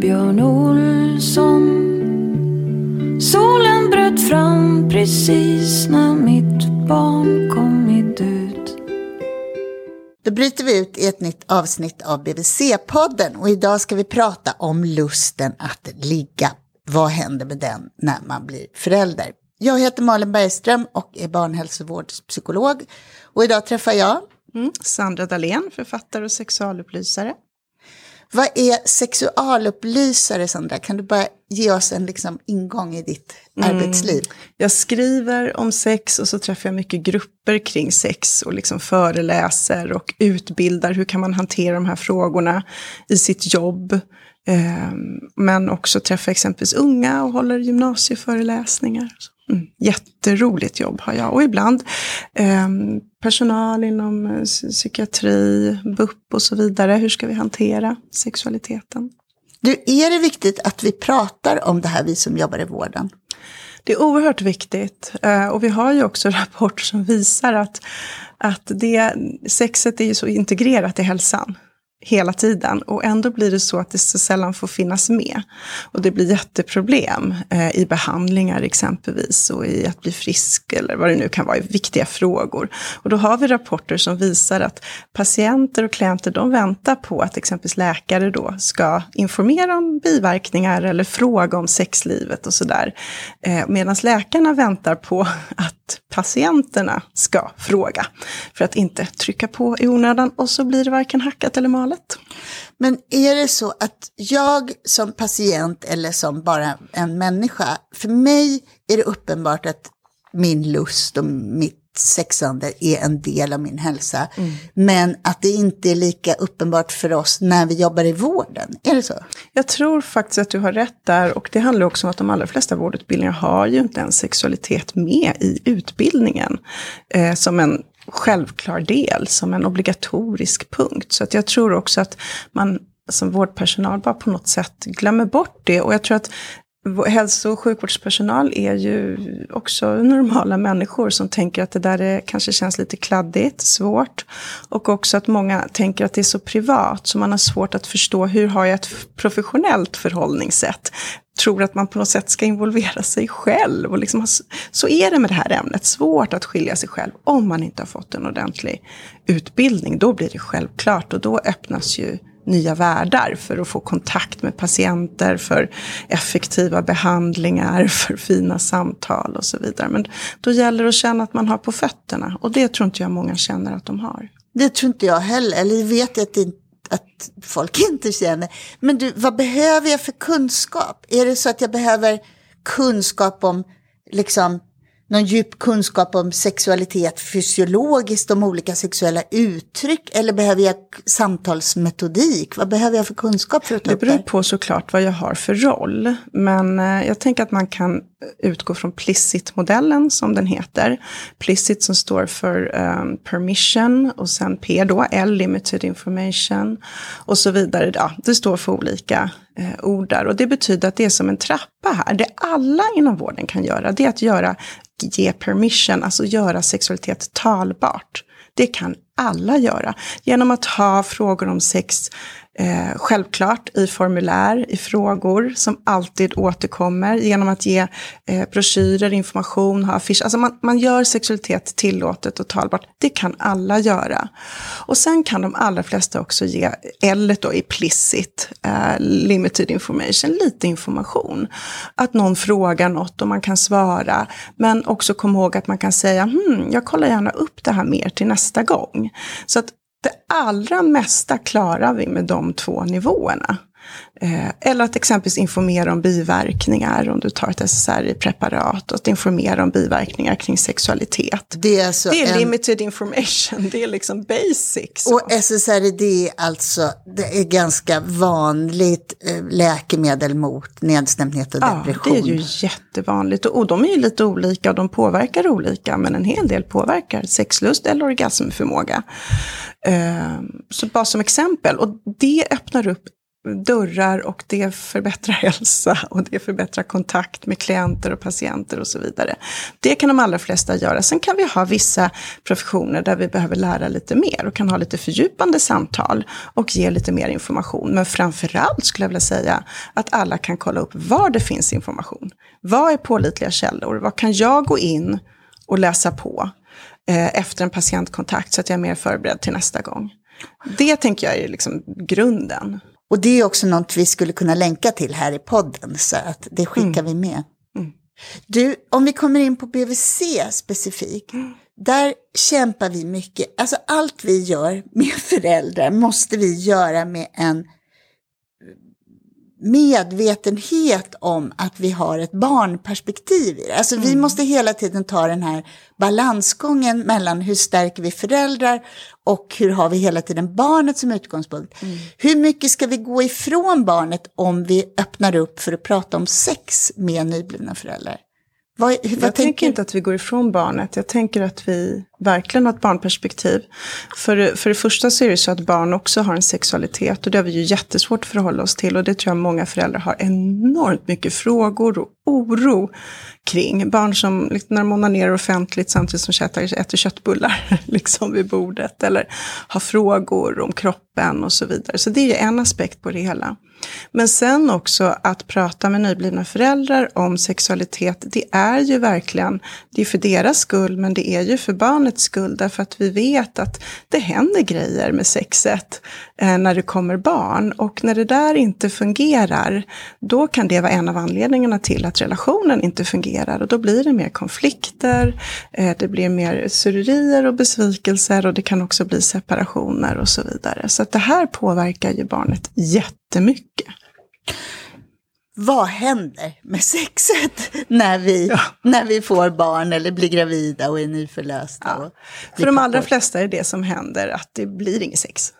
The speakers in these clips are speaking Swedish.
Björn Olsson. Solen bröt fram precis när mitt barn kommit ut. Då bryter vi ut i ett nytt avsnitt av BVC-podden och idag ska vi prata om lusten att ligga. Vad händer med den när man blir förälder? Jag heter Malin Bergström och är barnhälsovårdspsykolog. Och idag träffar jag Mm. Sandra Dahlén, författare och sexualupplysare. Vad är sexualupplysare, Sandra? Kan du bara ge oss en liksom, ingång i ditt mm. arbetsliv? Jag skriver om sex och så träffar jag mycket grupper kring sex och liksom föreläser och utbildar. Hur kan man hantera de här frågorna i sitt jobb? Eh, men också träffar exempelvis unga och håller gymnasieföreläsningar. Jätteroligt jobb har jag. Och ibland eh, personal inom eh, psykiatri, BUP och så vidare. Hur ska vi hantera sexualiteten? Du, är det viktigt att vi pratar om det här, vi som jobbar i vården? Det är oerhört viktigt. Eh, och vi har ju också rapporter som visar att, att det, sexet är ju så integrerat i hälsan hela tiden och ändå blir det så att det så sällan får finnas med. Och det blir jätteproblem eh, i behandlingar exempelvis och i att bli frisk eller vad det nu kan vara, i viktiga frågor. Och då har vi rapporter som visar att patienter och klienter de väntar på att exempelvis läkare då ska informera om biverkningar eller fråga om sexlivet och sådär. Eh, Medan läkarna väntar på att patienterna ska fråga. För att inte trycka på i onödan och så blir det varken hackat eller malet. Men är det så att jag som patient eller som bara en människa, för mig är det uppenbart att min lust och mitt sexande är en del av min hälsa. Mm. Men att det inte är lika uppenbart för oss när vi jobbar i vården. Är det så? Jag tror faktiskt att du har rätt där. Och det handlar också om att de allra flesta vårdutbildningar har ju inte ens sexualitet med i utbildningen. Eh, som en självklar del, som en obligatorisk punkt. Så att jag tror också att man som vårdpersonal bara på något sätt glömmer bort det. Och jag tror att Hälso och sjukvårdspersonal är ju också normala människor som tänker att det där är, kanske känns lite kladdigt, svårt. Och också att många tänker att det är så privat så man har svårt att förstå hur har jag ett professionellt förhållningssätt. Tror att man på något sätt ska involvera sig själv. Och liksom, så är det med det här ämnet, svårt att skilja sig själv om man inte har fått en ordentlig utbildning. Då blir det självklart och då öppnas ju nya världar för att få kontakt med patienter, för effektiva behandlingar, för fina samtal och så vidare. Men då gäller det att känna att man har på fötterna och det tror inte jag många känner att de har. Det tror inte jag heller, eller vet jag att, det, att folk inte känner. Men du, vad behöver jag för kunskap? Är det så att jag behöver kunskap om liksom någon djup kunskap om sexualitet fysiologiskt, om olika sexuella uttryck? Eller behöver jag samtalsmetodik? Vad behöver jag för kunskap för att ta Det beror på såklart vad jag har för roll. Men eh, jag tänker att man kan utgå från Plicit-modellen som den heter. Plicit som står för um, permission och sen P då, L, limited information och så vidare. Ja, det står för olika eh, ord där och det betyder att det är som en trappa här. Det alla inom vården kan göra det är att göra ge permission, alltså göra sexualitet talbart. Det kan alla göra genom att ha frågor om sex eh, självklart i formulär, i frågor som alltid återkommer genom att ge eh, broschyrer, information, ha affischer. Alltså man, man gör sexualitet tillåtet och talbart. Det kan alla göra. Och sen kan de allra flesta också ge, eller då implicit, eh, limited information, lite information. Att någon frågar något och man kan svara. Men också kom ihåg att man kan säga, hmm, jag kollar gärna upp det här mer till nästa gång. Så att det allra mesta klarar vi med de två nivåerna. Eh, eller att exempelvis informera om biverkningar om du tar ett SSRI-preparat. Och att informera om biverkningar kring sexualitet. Det är, alltså det är en... limited information, det är liksom basics. Och SSRI det är alltså det är ganska vanligt eh, läkemedel mot nedstämdhet och depression. Ja, det är ju jättevanligt. Och de är ju lite olika och de påverkar olika. Men en hel del påverkar sexlust eller orgasmförmåga. Eh, så bara som exempel. Och det öppnar upp dörrar och det förbättrar hälsa och det förbättrar kontakt med klienter och patienter och så vidare. Det kan de allra flesta göra. Sen kan vi ha vissa professioner där vi behöver lära lite mer och kan ha lite fördjupande samtal och ge lite mer information. Men framförallt skulle jag vilja säga att alla kan kolla upp var det finns information. Vad är pålitliga källor? Vad kan jag gå in och läsa på eh, efter en patientkontakt så att jag är mer förberedd till nästa gång? Det tänker jag är liksom grunden. Och det är också något vi skulle kunna länka till här i podden, så att det skickar vi med. Du, om vi kommer in på BVC specifikt, där kämpar vi mycket. Alltså allt vi gör med föräldrar måste vi göra med en medvetenhet om att vi har ett barnperspektiv i det. Alltså vi måste hela tiden ta den här balansgången mellan hur stärker vi föräldrar och hur har vi hela tiden barnet som utgångspunkt. Hur mycket ska vi gå ifrån barnet om vi öppnar upp för att prata om sex med nyblivna föräldrar? Vad, vad Jag tänker inte att vi går ifrån barnet. Jag tänker att vi verkligen har ett barnperspektiv. För, för det första så är det så att barn också har en sexualitet och det har vi ju jättesvårt att förhålla oss till. Och det tror jag många föräldrar har enormt mycket frågor och oro kring. Barn som när de onanerar offentligt samtidigt som äter, äter köttbullar liksom vid bordet. Eller har frågor om kroppen och så vidare. Så det är ju en aspekt på det hela. Men sen också att prata med nyblivna föräldrar om sexualitet, det är ju verkligen, det är för deras skull, men det är ju för barnets skull, därför att vi vet att det händer grejer med sexet eh, när det kommer barn. Och när det där inte fungerar, då kan det vara en av anledningarna till att relationen inte fungerar. Och då blir det mer konflikter, eh, det blir mer surerier och besvikelser och det kan också bli separationer och så vidare. Så att det här påverkar ju barnet jättemycket. Vad händer med sexet när vi, ja. när vi får barn eller blir gravida och är nyförlösta? Ja. För de allra flesta är det som händer att det blir inget sex.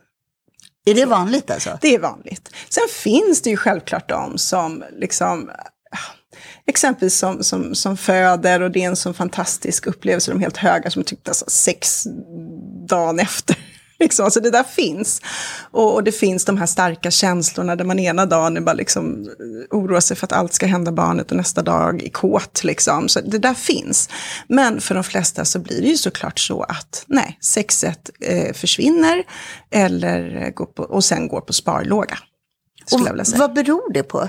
Är det vanligt alltså? Det är vanligt. Sen finns det ju självklart de som liksom exempelvis som, som, som föder och det är en sån fantastisk upplevelse, de helt höga som tyckte alltså sex dagen efter Liksom. Alltså det där finns. Och, och, det finns de här starka känslorna där man ena dagen är bara liksom eh, oroar sig för att allt ska hända barnet och nästa dag är kåt. Liksom. Så det där finns. Men för de flesta så blir det ju såklart så att nej, sexet eh, försvinner eller går på, och sen går på sparlåga. Och vad beror det på?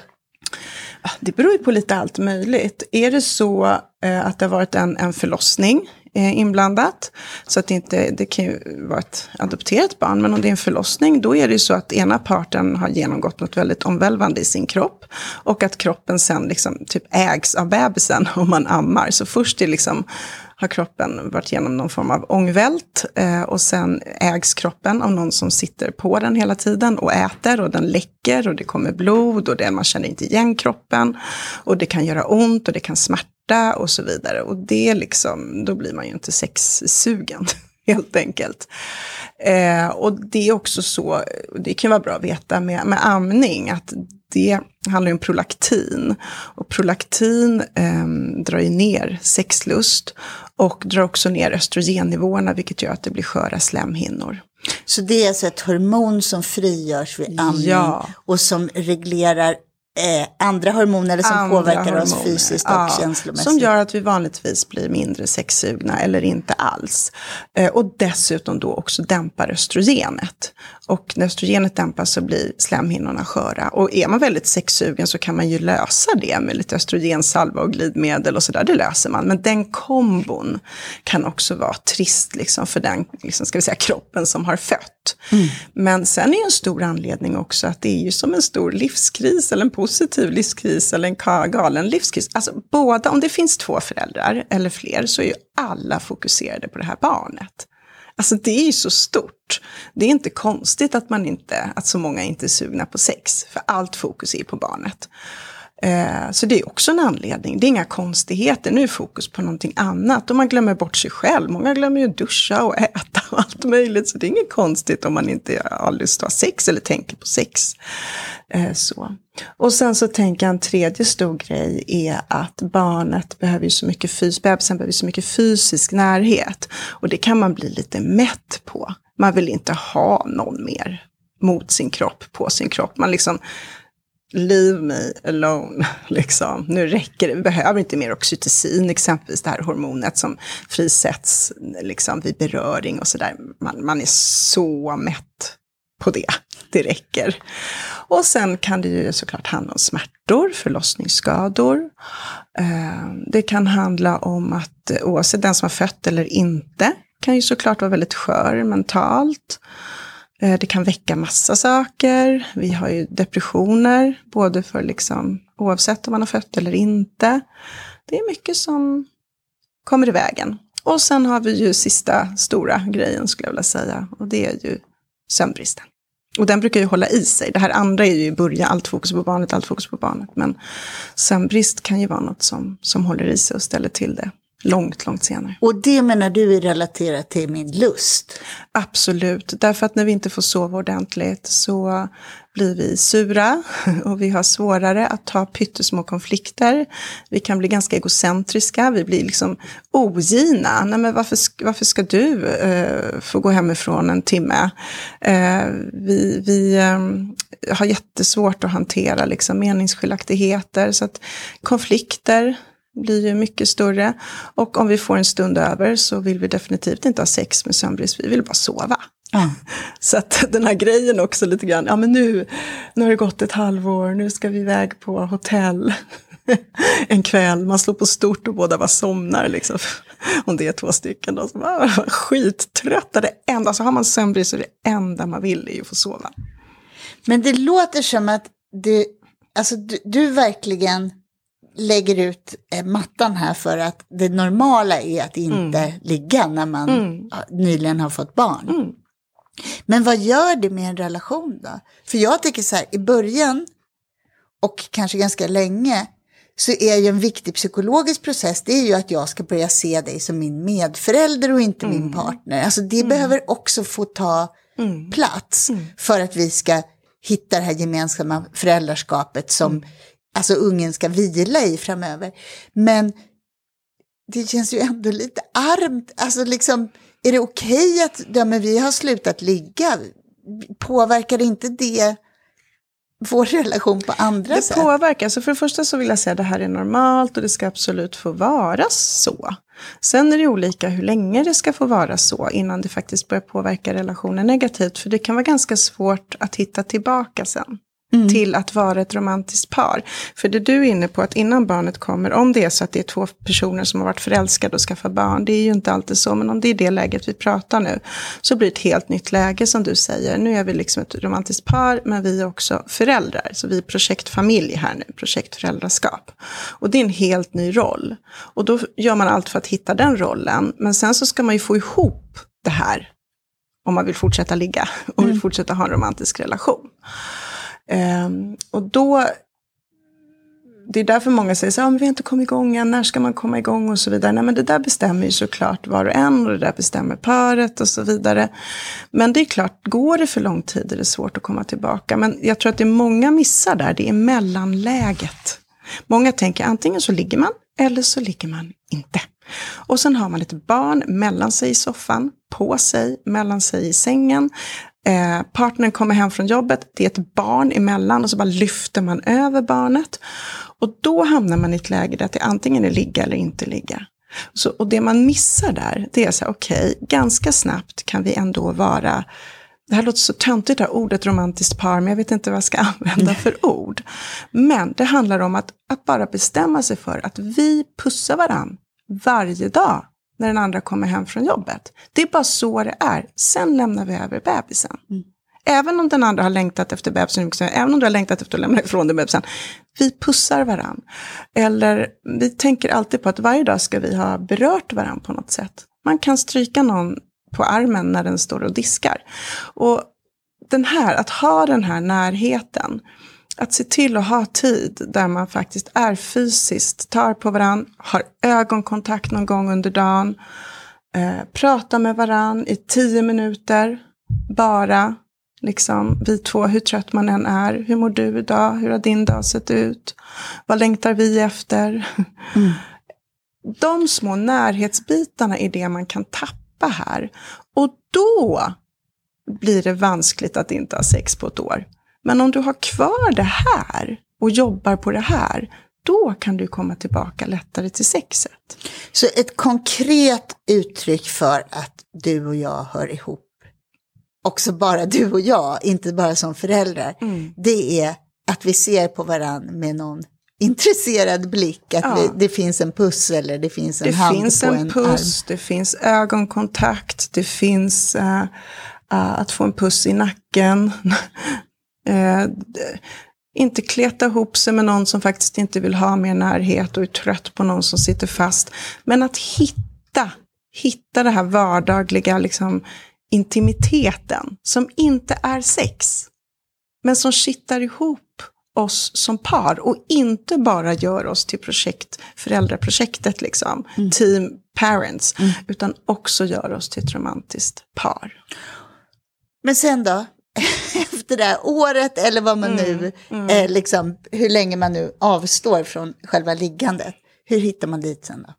Det beror ju på lite allt möjligt. Är det så eh, att det har varit en, en förlossning eh, Eh, inblandat. Så att det inte, det kan ju vara ett adopterat barn, men om det är en förlossning, då är det ju så att ena parten har genomgått något väldigt omvälvande i sin kropp. Och att kroppen sen liksom typ ägs av bebisen om man ammar. Så först är liksom har kroppen varit igenom någon form av ångvält eh, och sen ägs kroppen av någon som sitter på den hela tiden och äter och den läcker och det kommer blod och det, man känner inte igen kroppen och det kan göra ont och det kan smärta och så vidare. Och det liksom, då blir man ju inte sexsugen helt enkelt. Eh, och det är också så, det kan vara bra att veta med, med amning, att det handlar om prolaktin. Och prolaktin eh, drar ju ner sexlust och drar också ner östrogennivåerna, vilket gör att det blir sköra slemhinnor. Så det är alltså ett hormon som frigörs vid amning ja. och som reglerar eh, andra hormoner som andra påverkar hormoner. oss fysiskt och ja, känslomässigt. Som gör att vi vanligtvis blir mindre sexsugna eller inte alls. Eh, och dessutom då också dämpar östrogenet. Och när östrogenet dämpas så blir slemhinnorna sköra. Och är man väldigt sexsugen så kan man ju lösa det med lite östrogensalva och glidmedel och sådär. Det löser man. Men den kombon kan också vara trist liksom, för den liksom, ska vi säga, kroppen som har fött. Mm. Men sen är en stor anledning också att det är ju som en stor livskris eller en positiv livskris eller en galen livskris. Alltså båda, om det finns två föräldrar eller fler så är ju alla fokuserade på det här barnet. Alltså det är ju så stort. Det är inte konstigt att, man inte, att så många inte är sugna på sex, för allt fokus är på barnet. Eh, så det är också en anledning. Det är inga konstigheter. Nu är fokus på någonting annat. Och man glömmer bort sig själv. Många glömmer ju duscha och äta och allt möjligt. Så det är inget konstigt om man inte har lust att ha sex eller tänker på sex. Eh, så. Och sen så tänker jag en tredje stor grej är att barnet behöver ju så mycket fys, bebisen behöver så mycket fysisk närhet. Och det kan man bli lite mätt på. Man vill inte ha någon mer mot sin kropp, på sin kropp. Man liksom, leave me alone, liksom. Nu räcker det, vi behöver inte mer oxytocin, exempelvis det här hormonet som frisätts liksom, vid beröring och sådär. Man, man är så mätt på det, det räcker. Och sen kan det ju såklart handla om smärtor, förlossningsskador. Ehm, det kan handla om att oavsett den som har fött eller inte, kan ju såklart vara väldigt skör mentalt. Eh, det kan väcka massa saker. Vi har ju depressioner, både för liksom, oavsett om man har fött eller inte. Det är mycket som kommer i vägen. Och sen har vi ju sista stora grejen skulle jag vilja säga. Och det är ju sömnbristen. Och den brukar ju hålla i sig. Det här andra är ju i början, allt fokus på barnet, allt fokus på barnet. Men sömnbrist kan ju vara något som, som håller i sig och ställer till det långt, långt senare. Och det menar du är relaterat till min lust? Absolut, därför att när vi inte får sova ordentligt så blir vi sura och vi har svårare att ta pyttesmå konflikter. Vi kan bli ganska egocentriska, vi blir liksom ogina. Nej, men varför, varför ska du uh, få gå hemifrån en timme? Uh, vi vi um, har jättesvårt att hantera liksom, meningsskiljaktigheter, så att konflikter blir ju mycket större. Och om vi får en stund över så vill vi definitivt inte ha sex med sömnbrist, vi vill bara sova. Mm. Så att den här grejen också lite grann, ja men nu, nu har det gått ett halvår, nu ska vi iväg på hotell en kväll, man slår på stort och båda bara somnar liksom. Om det är två stycken då, så bara, skittrötta, det enda, så har man sömnbrist så det enda man vill är ju att få sova. Men det låter som att du, alltså du, du verkligen lägger ut eh, mattan här för att det normala är att inte mm. ligga när man mm. nyligen har fått barn. Mm. Men vad gör det med en relation då? För jag tycker så här, i början och kanske ganska länge så är ju en viktig psykologisk process, det är ju att jag ska börja se dig som min medförälder och inte min mm. partner. Alltså det mm. behöver också få ta mm. plats för att vi ska hitta det här gemensamma föräldraskapet som alltså ungen ska vila i framöver. Men det känns ju ändå lite armt, alltså liksom, är det okej okay att ja, men vi har slutat ligga? Påverkar inte det vår relation på andra det sätt? Det påverkar, alltså för det första så vill jag säga att det här är normalt och det ska absolut få vara så. Sen är det olika hur länge det ska få vara så innan det faktiskt börjar påverka relationen negativt. För det kan vara ganska svårt att hitta tillbaka sen mm. till att vara ett romantiskt par. För det du är inne på, att innan barnet kommer, om det är så att det är två personer som har varit förälskade och skaffat barn, det är ju inte alltid så, men om det är det läget vi pratar nu, så blir det ett helt nytt läge som du säger. Nu är vi liksom ett romantiskt par, men vi är också föräldrar, så vi är projektfamilj här nu, projektföräldraskap. Och det är en helt ny roll. Och då gör man allt för att hitta den rollen, men sen så ska man ju få ihop det här om man vill fortsätta ligga och vill mm. fortsätta ha en romantisk relation. Ehm, och då, det är därför många säger så här, ah, vi har inte kommit igång än, när ska man komma igång och så vidare. Nej men det där bestämmer ju såklart var och en och det där bestämmer paret och så vidare. Men det är klart, går det för lång tid är det svårt att komma tillbaka. Men jag tror att det är många missar där, det är mellanläget. Många tänker antingen så ligger man eller så ligger man inte. Och sen har man ett barn mellan sig i soffan, på sig, mellan sig i sängen. Eh, partnern kommer hem från jobbet, det är ett barn emellan och så bara lyfter man över barnet. Och då hamnar man i ett läge där det antingen är ligga eller inte ligga. Så, och det man missar där, det är så här, okej, okay, ganska snabbt kan vi ändå vara det här låter så töntigt, det här ordet romantiskt par, men jag vet inte vad jag ska använda för ord. Men det handlar om att, att bara bestämma sig för att vi pussar varann varje dag när den andra kommer hem från jobbet. Det är bara så det är. Sen lämnar vi över bebisen. Mm. Även om den andra har längtat efter bebisen, även om du har längtat efter att lämna ifrån dig bebisen. Vi pussar varann. Eller vi tänker alltid på att varje dag ska vi ha berört varann på något sätt. Man kan stryka någon på armen när den står och diskar. Och den här, att ha den här närheten, att se till att ha tid där man faktiskt är fysiskt, tar på varandra, har ögonkontakt någon gång under dagen, eh, pratar med varandra i tio minuter, bara, liksom, vi två, hur trött man än är, hur mår du idag, hur har din dag sett ut, vad längtar vi efter? Mm. De små närhetsbitarna är det man kan tappa här. Och då blir det vanskligt att inte ha sex på ett år. Men om du har kvar det här och jobbar på det här, då kan du komma tillbaka lättare till sexet. Så ett konkret uttryck för att du och jag hör ihop, också bara du och jag, inte bara som föräldrar, Mm. det är att vi ser på varandra med någon intresserad blick, att Ja. det, det finns en puss eller det finns en Det hand finns på en, en puss, det finns ögonkontakt, det finns eh, eh, att få en puss i nacken. Eh, inte kleta ihop sig med någon som faktiskt inte vill ha mer närhet och är trött på någon som sitter fast. Men att hitta, hitta det här vardagliga liksom, intimiteten som inte är sex. Men som kittar ihop oss som par och inte bara gör oss till projekt, föräldraprojektet liksom, team parents, utan också gör oss till ett romantiskt par. Men sen då? Det här året eller vad man nu, eh, liksom, hur länge man nu avstår från själva liggandet. Hur hittar man dit sen då?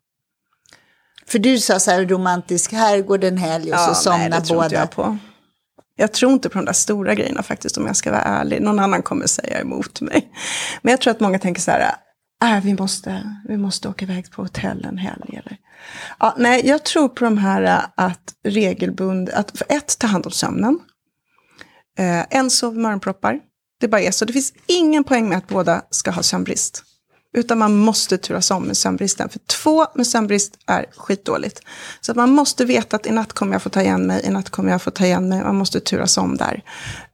För du sa så här romantisk herrgård en helg och så nej, somnar det tror inte båda. jag på. Jag tror inte på de där stora grejerna faktiskt, om jag ska vara ärlig. Någon annan kommer säga emot mig. Men jag tror att många tänker så här, äh, vi, måste, vi måste åka iväg på hotell en helg. Eller? Ja, nej, jag tror på de här äh, att regelbundet, att för ett, ta hand om sömnen. Eh, en sov morgonproppar. Det bara är så. Det finns ingen poäng med att båda ska ha sömnbrist. Utan man måste turas om med sömnbristen. För två med sömnbrist är skitdåligt. Så att man måste veta att i natt kommer jag få ta igen mig, i natt kommer jag få ta igen mig. Man måste turas om där.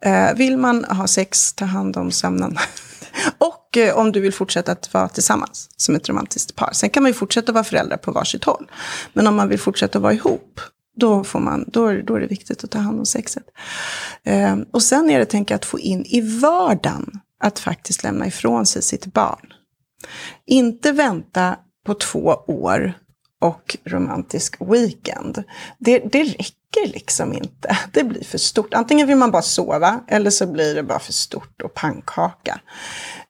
Eh, vill man ha sex, ta hand om sömnen. Och eh, om du vill fortsätta att vara tillsammans som ett romantiskt par. Sen kan man ju fortsätta vara föräldrar på varsitt håll. Men om man vill fortsätta vara ihop, då, får man, då, är- då är det viktigt att ta hand om sexet. Eh, och sen är det, tänker jag, att få in i vardagen att faktiskt lämna ifrån sig sitt barn. Inte vänta på två år och romantisk weekend. Det, det räcker liksom inte. Det blir för stort. Antingen vill man bara sova eller så blir det bara för stort och pannkaka.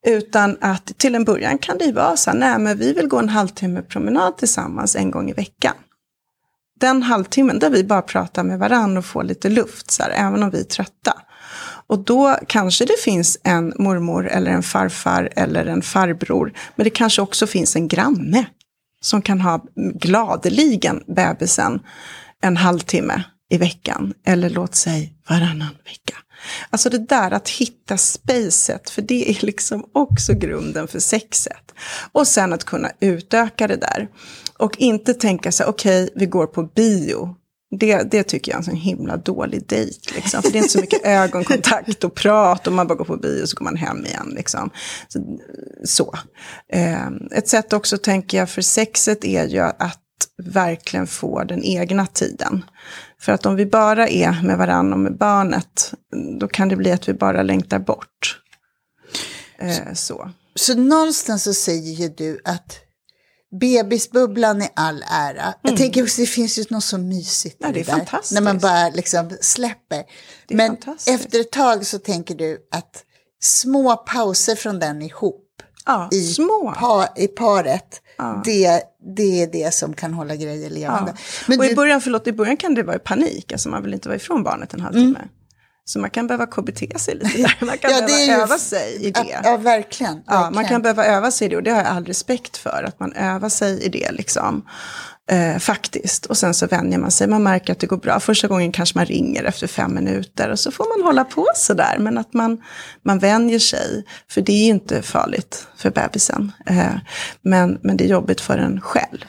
Utan att till en början kan det ju vara så här, nej men vi vill gå en halvtimme promenad tillsammans en gång i veckan. Den halvtimmen där vi bara pratar med varandra och får lite luft, så här, även om vi är trötta. Och då kanske det finns en mormor eller en farfar eller en farbror. Men det kanske också finns en granne som kan ha gladeligen bebisen en halvtimme i veckan. Eller låt säga varannan vecka. Alltså det där att hitta spacet, för det är liksom också grunden för sexet. Och sen att kunna utöka det där. Och inte tänka så här, okej, vi går på bio. Det, det tycker jag är en himla dålig dejt. Liksom. För det är inte så mycket ögonkontakt och prat och man bara går på bio och så går man hem igen. Liksom. Så. så. Eh, ett sätt också tänker jag för sexet är ju att verkligen få den egna tiden. För att om vi bara är med varandra och med barnet, då kan det bli att vi bara längtar bort. Eh, så. Så någonstans så säger ju du att bebisbubblan är all ära. Jag tänker också det finns ju något så mysigt Ja, i det är där, fantastiskt. När man bara liksom släpper. Men efter ett tag så tänker du att små pauser från den ihop Ja, i, små. pa, i paret, det, det är det som kan hålla grejer levande. Ja. Men och i början, förlåt, i början kan det vara i panik, alltså man vill inte vara ifrån barnet en halvtimme. Så man kan behöva KBT sig lite där, man kan Ja, behöva öva sig i det. ja, ja, verkligen. Ja, man verkligen. kan behöva öva sig i det och det har jag all respekt för, att man övar sig i det liksom. Eh, faktiskt. Och sen så vänjer man sig, man märker att det går bra. Första gången kanske man ringer efter fem minuter och så får man hålla på sådär. Men att man, man vänjer sig, för det är inte farligt för bebisen. Eh, men, men det är jobbigt för en själv.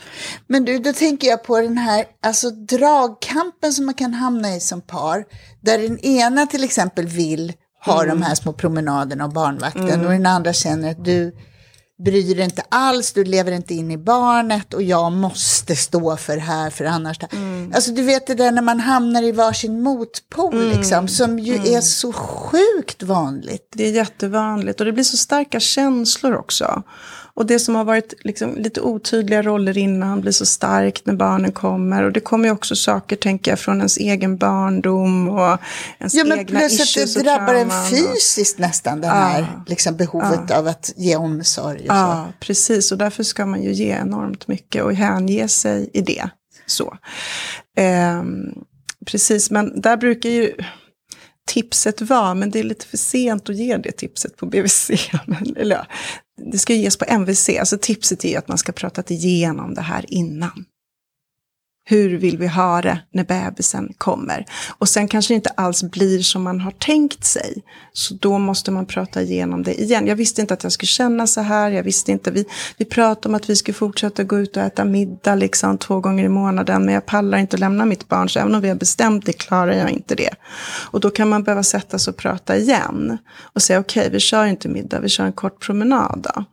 Men du, då tänker jag på den här alltså, dragkampen som man kan hamna i som par. Där den ena till exempel vill ha de här små promenaderna och barnvakten och den andra känner att du bryr dig inte alls, du lever inte in i barnet och jag måste stå för det här för annars. Alltså du vet det där när man hamnar i varsin motpol liksom, som ju är så sjukt vanligt. Det är jättevanligt och det blir så starka känslor också. Och det som har varit liksom lite otydliga roller innan blir så starkt när barnen kommer. Och det kommer ju också saker, tänker jag, från ens egen barndom och ens Ja, men egna issues det drabbar en trauman och- fysiskt nästan, det här liksom, behovet av att ge omsorg och så. Ja, precis. Och därför ska man ju ge enormt mycket och hänge sig i det. Så. Ehm, precis, men där brukar ju... tipset var, men det är lite för sent att ge det tipset på BVC. Men, eller ja, det ska ges på MVC, alltså tipset är att man ska prata igenom det här innan. Hur vill vi ha det när bebisen kommer? Och sen kanske det inte alls blir som man har tänkt sig. Så då måste man prata igenom det igen. Jag visste inte att jag skulle känna så här. Jag visste inte, vi, vi pratade om att vi skulle fortsätta gå ut och äta middag liksom två gånger i månaden. Men jag pallar inte att lämna mitt barn. Så även om vi har bestämt det klarar jag inte det. Och då kan man behöva sätta sig och prata igen. Och säga okej, okay, vi kör inte middag, vi kör en kort promenad då.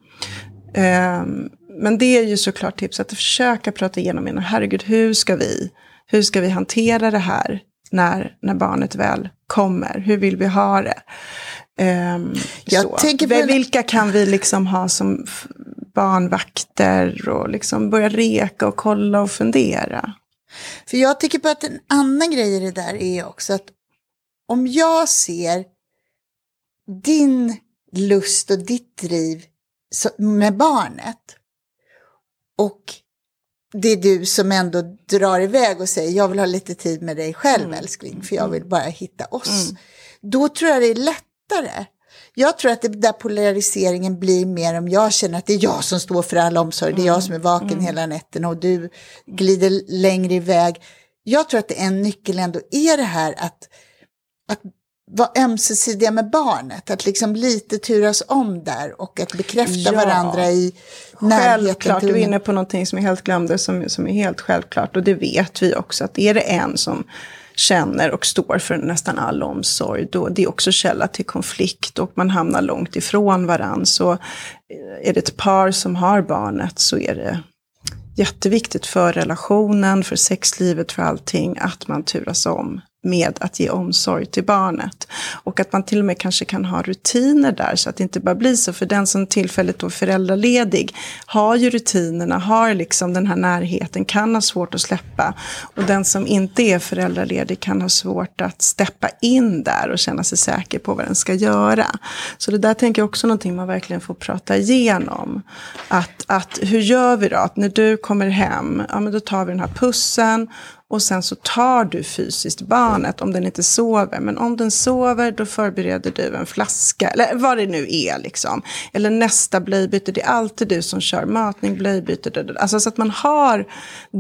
Um, men det är ju såklart tips att försöka prata igenom innan. Herregud, hur ska vi, hur ska vi hantera det här när, när barnet väl kommer? Hur vill vi ha det? Um, så. på Vilka kan vi liksom ha som barnvakter och liksom börja reka och kolla och fundera? För jag tycker på att en annan grej i det där är också att om jag ser din lust och ditt driv med barnet och det är du som ändå drar iväg och säger jag vill ha lite tid med dig själv mm. älskling för jag vill bara hitta oss. Mm. Då tror jag det är lättare. Jag tror att det där polariseringen blir mer om jag känner att det är jag som står för all omsorg, det är jag som är vaken mm. hela nätten och du glider längre iväg. Jag tror att en nyckel ändå är det här att, att vara ömsesidiga med barnet, att liksom lite turas om där och att bekräfta ja. varandra i närheten. Självklart, du är inne på någonting som jag helt glömde, som, som är helt självklart. Och det vet vi också, att är det en som känner och står för nästan all omsorg, då det är också källa till konflikt och man hamnar långt ifrån varandra. Så eh, är det ett par som har barnet så är det jätteviktigt för relationen, för sexlivet, för allting, att man turas om med att ge omsorg till barnet. Och att man till och med kanske kan ha rutiner där så att det inte bara blir så. För den som tillfälligt då är föräldraledig har ju rutinerna, har liksom den här närheten, kan ha svårt att släppa. Och den som inte är föräldraledig kan ha svårt att steppa in där och känna sig säker på vad den ska göra. Så det där tänker jag också någonting man verkligen får prata igenom. Att, att hur gör vi då? Att när du kommer hem, ja men då tar vi den här pussen och sen så tar du fysiskt barnet om den inte sover. Men om den sover då förbereder du en flaska. Eller vad det nu är liksom. Eller nästa blöjbyte. Det är alltid du som kör matning, blöjbyte. Alltså så att man har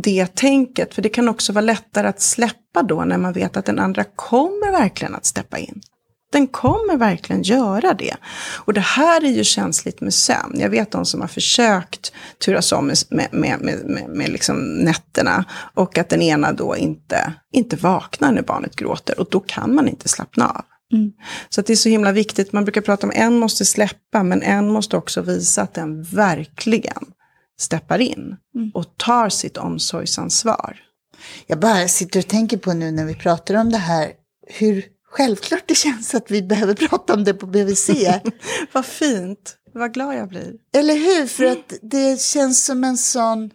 det tänket. För det kan också vara lättare att släppa då när man vet att den andra kommer verkligen att steppa in. Den kommer verkligen göra det. Och det här är ju känsligt med sömn. Jag vet de som har försökt turas om med, med, med, med, med liksom nätterna. Och att den ena då inte, inte vaknar när barnet gråter. Och då kan man inte slappna av. Mm. Så det är så himla viktigt. Man brukar prata om en måste släppa, men en måste också visa att den verkligen steppar in. Mm. Och tar sitt omsorgsansvar. Jag bara sitter och tänker på nu när vi pratar om det här. Hur självklart det känns att vi behöver prata om det på BVC. Vad fint, vad glad jag blir. Eller hur, för att det känns som en sån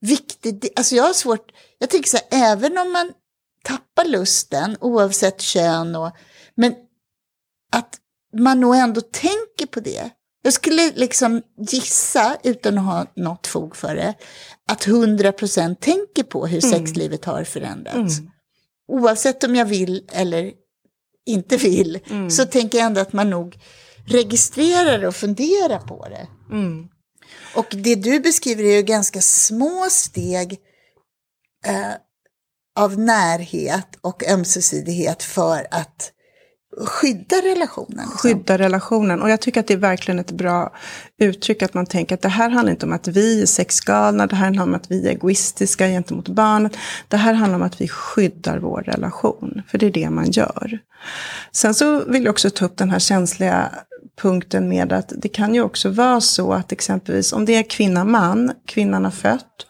viktig, alltså jag har svårt, jag tänker så här, även om man tappar lusten oavsett kön och, men att man nog ändå tänker på det. Jag skulle liksom gissa, utan att ha något fog för det, att 100% tänker på hur mm. sexlivet har förändrats. Mm oavsett om jag vill eller inte vill, mm. så tänker jag ändå att man nog registrerar och funderar på det. Mm. Och det du beskriver är ju ganska små steg eh, av närhet och ömsesidighet för att skydda relationen. Liksom. Skydda relationen. Och jag tycker att det är verkligen ett bra uttryck att man tänker att det här handlar inte om att vi är sexgalna, det här handlar om att vi är egoistiska gentemot barnet. Det här handlar om att vi skyddar vår relation, för det är det man gör. Sen så vill jag också ta upp den här känsliga punkten med att det kan ju också vara så att exempelvis om det är kvinna-man, kvinnan har fött,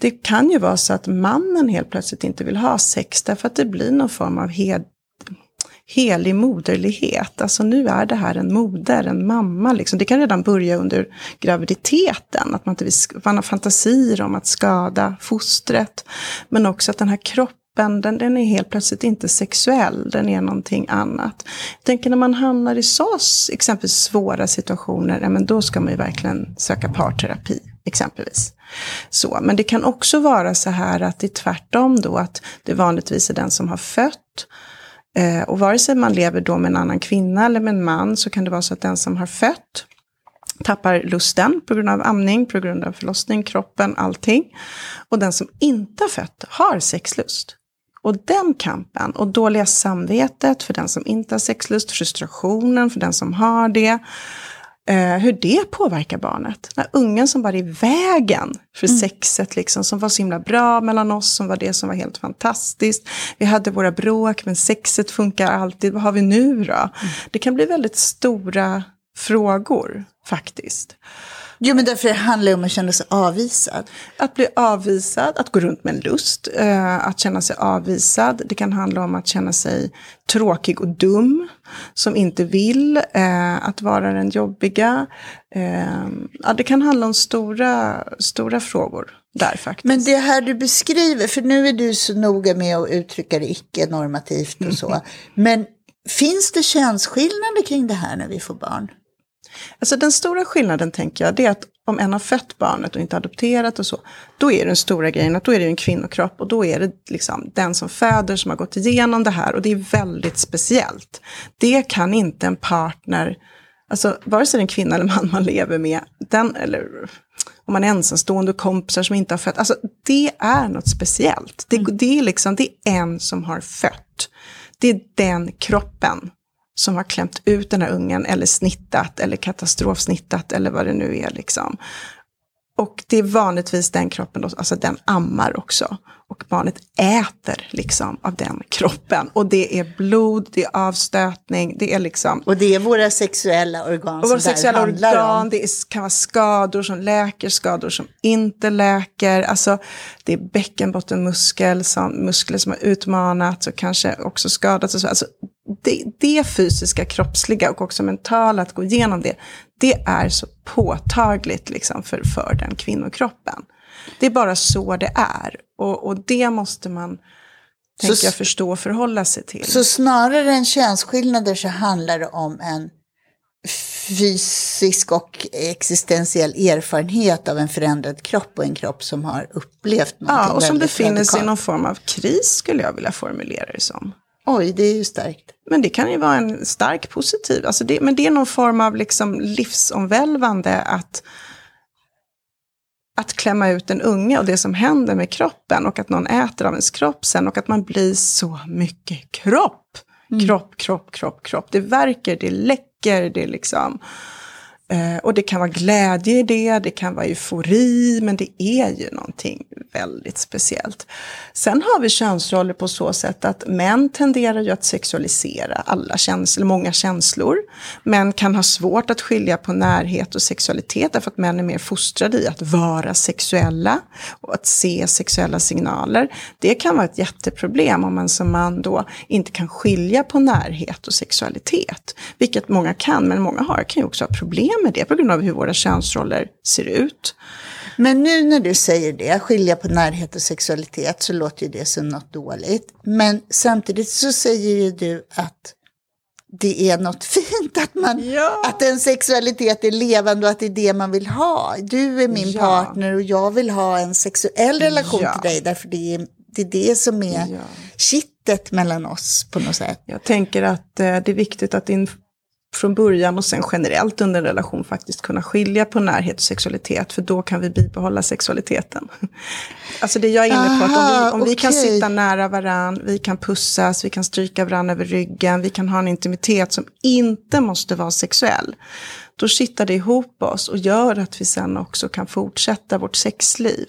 det kan ju vara så att mannen helt plötsligt inte vill ha sex därför att det blir någon form av hed helig moderlighet. Alltså nu är det här en moder, en mamma. Liksom. Det kan redan börja under graviditeten. Att man, inte vill, man har fantasier om att skada fostret. Men också att den här kroppen, den, den är helt plötsligt inte sexuell, den är någonting annat. Jag tänker när man hamnar i så exempelvis svåra situationer, ja, men då ska man ju verkligen söka parterapi, exempelvis. Så, men det kan också vara så här att det är tvärtom då, att det vanligtvis är den som har fött Eh, och vare sig man lever då med en annan kvinna eller med en man så kan det vara så att den som har fött tappar lusten på grund av amning, på grund av förlossning, kroppen, allting. Och den som inte har fött har sexlust. Och den kampen och dåliga samvetet för den som inte har sexlust, frustrationen för den som har det, hur det påverkar barnet. Den ungen som var i vägen för mm. sexet, liksom, som var så himla bra mellan oss, som var det som var helt fantastiskt. Vi hade våra bråk, men sexet funkar alltid. Vad har vi nu då? Mm. Det kan bli väldigt stora frågor faktiskt. Jo, men därför handlar det om att känna sig avvisad. Att bli avvisad, att gå runt med en lust, eh, att känna sig avvisad. Det kan handla om att känna sig tråkig och dum, som inte vill, eh, att vara den jobbiga. Eh, ja, det kan handla om stora, stora frågor där faktiskt. Men det här du beskriver, för nu är du så noga med att uttrycka det icke-normativt och så. Men finns det könsskillnader kring det här när vi får barn? Alltså den stora skillnaden tänker jag, det är att om en har fött barnet och inte adopterat och så, då är den stora grejen att då är det en kvinnokropp och då är det liksom den som föder som har gått igenom det här och det är väldigt speciellt. Det kan inte en partner, alltså vare sig det är en kvinna eller man man lever med, den, eller om man är ensamstående och kompisar som inte har fött, alltså det är något speciellt. Det, mm. det, är liksom, det är en som har fött. Det är den kroppen som har klämt ut den här ungen eller snittat eller katastrofsnittat eller vad det nu är liksom. Och det är vanligtvis den kroppen, då, alltså den ammar också. Och barnet äter liksom av den kroppen. Och det är blod, det är avstötning, det är liksom... Och det är våra sexuella organ och våra sexuella organ, om. Det kan vara skador som läker, skador som inte läker. Alltså det är bäckenbottenmuskel, som, muskler som har utmanats och kanske också skadats. Och så. Alltså, det, det fysiska, kroppsliga och också mentala, att gå igenom det, det är så påtagligt liksom för, för den kvinnokroppen. Det är bara så det är. Och, och det måste man tänka, jag, förstå och förhålla sig till. Så snarare än könsskillnader så handlar det om en fysisk och existentiell erfarenhet av en förändrad kropp och en kropp som har upplevt någonting Ja, och som befinner sig i någon form av kris skulle jag vilja formulera det som. Oj, det är ju starkt. Men det kan ju vara en stark positiv, alltså det, men det är någon form av liksom livsomvälvande att, att klämma ut en unge och det som händer med kroppen och att någon äter av ens kropp sen och att man blir så mycket kropp. Mm. Kropp, kropp, kropp, kropp. Det verkar, det läcker, det liksom Eh, och det kan vara glädje i det, det kan vara eufori, men det är ju någonting väldigt speciellt. Sen har vi könsroller på så sätt att män tenderar ju att sexualisera alla känslor, många känslor. Män kan ha svårt att skilja på närhet och sexualitet därför att män är mer fostrade i att vara sexuella och att se sexuella signaler. Det kan vara ett jätteproblem om man som man då inte kan skilja på närhet och sexualitet. Vilket många kan, men många har kan ju också ha problem med det på grund av hur våra könsroller ser ut. Men nu när du säger det, skilja på närhet och sexualitet, så låter ju det som något dåligt. Men samtidigt så säger ju du att det är något fint, att, man, ja. att en sexualitet är levande och att det är det man vill ha. Du är min ja. partner och jag vill ha en sexuell relation ja. till dig, därför det är, det är det som är ja. kittet mellan oss på något sätt. Jag tänker att eh, det är viktigt att din från början och sen generellt under en relation faktiskt kunna skilja på närhet och sexualitet. För då kan vi bibehålla sexualiteten. Alltså det jag är inne på, att om vi, om okay. vi kan sitta nära varann, vi kan pussas, vi kan stryka varandra över ryggen, vi kan ha en intimitet som inte måste vara sexuell. Då kittar det ihop oss och gör att vi sen också kan fortsätta vårt sexliv.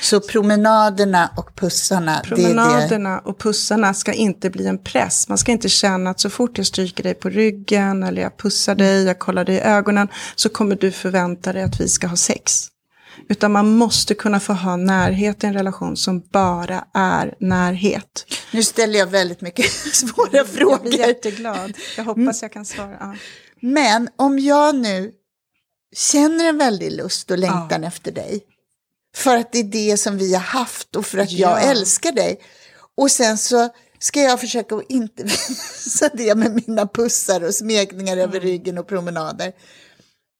Så promenaderna och pussarna. Promenaderna det det. och pussarna ska inte bli en press. Man ska inte känna att så fort jag stryker dig på ryggen eller jag pussar dig, jag kollar dig i ögonen så kommer du förvänta dig att vi ska ha sex. Utan man måste kunna få ha närhet i en relation som bara är närhet. Nu ställer jag väldigt mycket svåra frågor. Jag blir jätteglad. Jag hoppas jag kan svara. Ja. Men om jag nu känner en väldig lust och längtan ja. efter dig för att det är det som vi har haft och för att ja. jag älskar dig. Och sen så ska jag försöka att inte visa det med mina pussar och smekningar mm. över ryggen och promenader.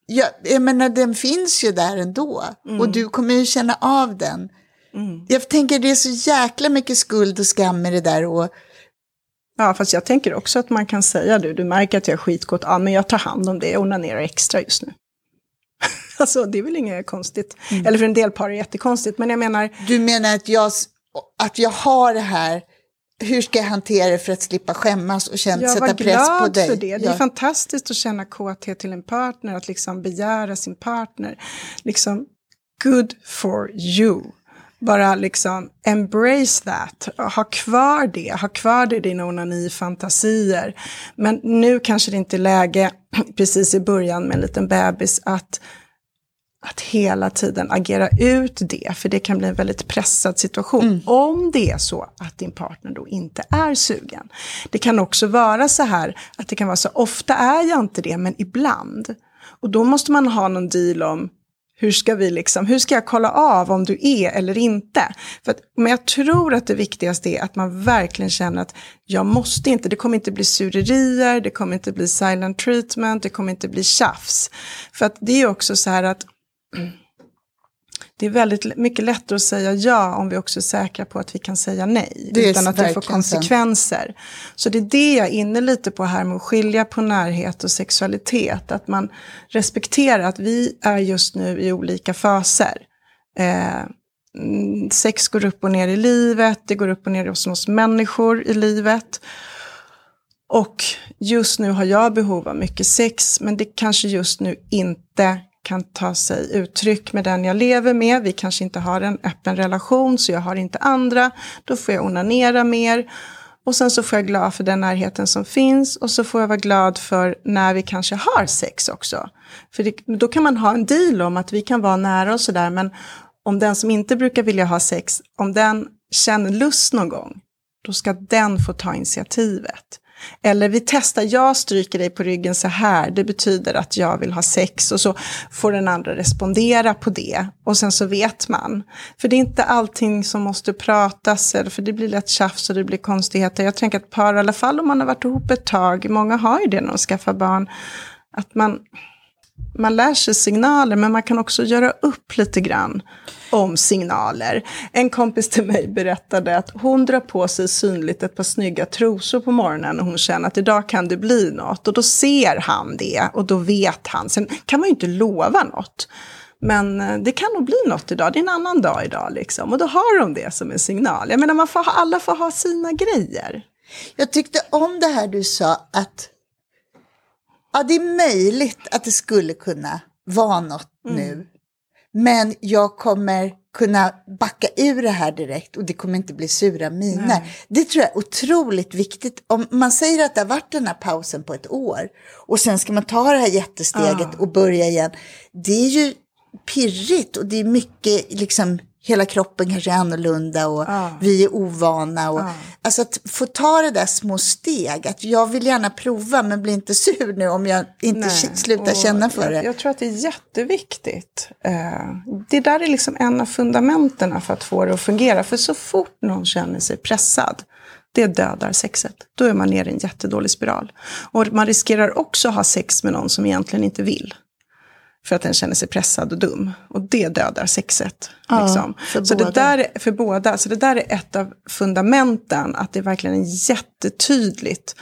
Jag, jag menar, den finns ju där ändå. Mm. Och du kommer ju känna av den. Mm. Jag tänker det är så jäkla mycket skuld och skam i det där. Och, Ja, fast jag tänker också att man kan säga du, du märker att jag är skitkåt, ja men jag tar hand om det, och onanerar extra just nu. alltså det är väl inget konstigt. Mm. Eller för en del par är det jättekonstigt, men jag menar... Du menar att jag, att jag har det här, hur ska jag hantera det för att slippa skämmas och känna, sätta press på dig? för det. Det är fantastiskt att känna kåthet till en partner, att liksom begära sin partner. Liksom, good for you bara liksom embrace that, ha kvar det, ha kvar det i dina onani-fantasier. Men nu kanske det inte är läge, precis i början med en liten bebis, att, att hela tiden agera ut det, för det kan bli en väldigt pressad situation. Mm. Om det är så att din partner då inte är sugen. Det kan också vara så här att det kan vara så, ofta är jag inte det, men ibland. Och då måste man ha någon deal om, hur ska, vi liksom, hur ska jag kolla av om du är eller inte? För att, men jag tror att det viktigaste är att man verkligen känner att jag måste inte, det kommer inte bli surerier, det kommer inte bli silent treatment, det kommer inte bli tjafs. För att det är också så här att det är väldigt mycket lättare att säga ja om vi också är säkra på att vi kan säga nej. utan att det får konsekvenser. Så det är det jag är inne lite på här med att skilja på närhet och sexualitet. Att man respekterar att vi är just nu i olika faser. Eh, mm, sex går upp och ner i livet, det går upp och ner hos oss människor i livet. Och just nu har jag behov av mycket sex, men det kanske just nu inte kan ta sig uttryck med den jag lever med. Vi kanske inte har en öppen relation så jag har inte andra. Då får jag onanera mer. Och sen så får jag glad för den närheten som finns och så får jag vara glad för när vi kanske har sex också. För det, då kan man ha en deal om att vi kan vara nära och sådär men om den som inte brukar vilja ha sex, om den känner lust någon gång, då ska den få ta initiativet. Eller vi testar, jag stryker dig på ryggen så här, det betyder att jag vill ha sex. Och så får den andra respondera på det. Och sen så vet man. För det är inte allting som måste pratas, eller för det blir lätt tjafs och det blir konstigheter. Jag tänker att par, i alla fall om man har varit ihop ett tag, många har ju det när de skaffar barn, att man man lär sig signaler, men man kan också göra upp lite grann om signaler. En kompis till mig berättade att hon drar på sig synligt ett par snygga trosor på morgonen och hon känner att idag kan det bli något. Och då ser han det och då vet han. Sen kan man ju inte lova något. Men eh, det kan nog bli något idag, det är en annan dag idag liksom. Och då har de det som en signal. Jag menar, man får ha, alla får ha sina grejer. Jag tyckte om det här du sa att ja, det är möjligt att det skulle kunna vara något mm. nu. Men jag kommer kunna backa ur det här direkt och det kommer inte bli sura miner. Det tror jag är otroligt viktigt. Om man säger att det har varit den här pausen på ett år och sen ska man ta det här jättesteget ja. och börja igen. Det är ju pirrigt och det är mycket liksom hela kroppen kanske är annorlunda och ah. vi är ovana. Och, ah. Alltså att få ta det där små steg, att jag vill gärna prova men bli inte sur nu om jag inte Nej. slutar och känna för jag, det. Jag tror att det är jätteviktigt. Uh, det där är liksom en av fundamenten för att få det att fungera. För så fort någon känner sig pressad, det dödar sexet. Då är man nere i en jättedålig spiral. Och man riskerar också att ha sex med någon som egentligen inte vill för att den känner sig pressad och dum. Och det dödar sexet. Ja, liksom. för, så båda. Det där, är, för båda. Så det där är ett av fundamenten, att det verkligen är jättetydligt.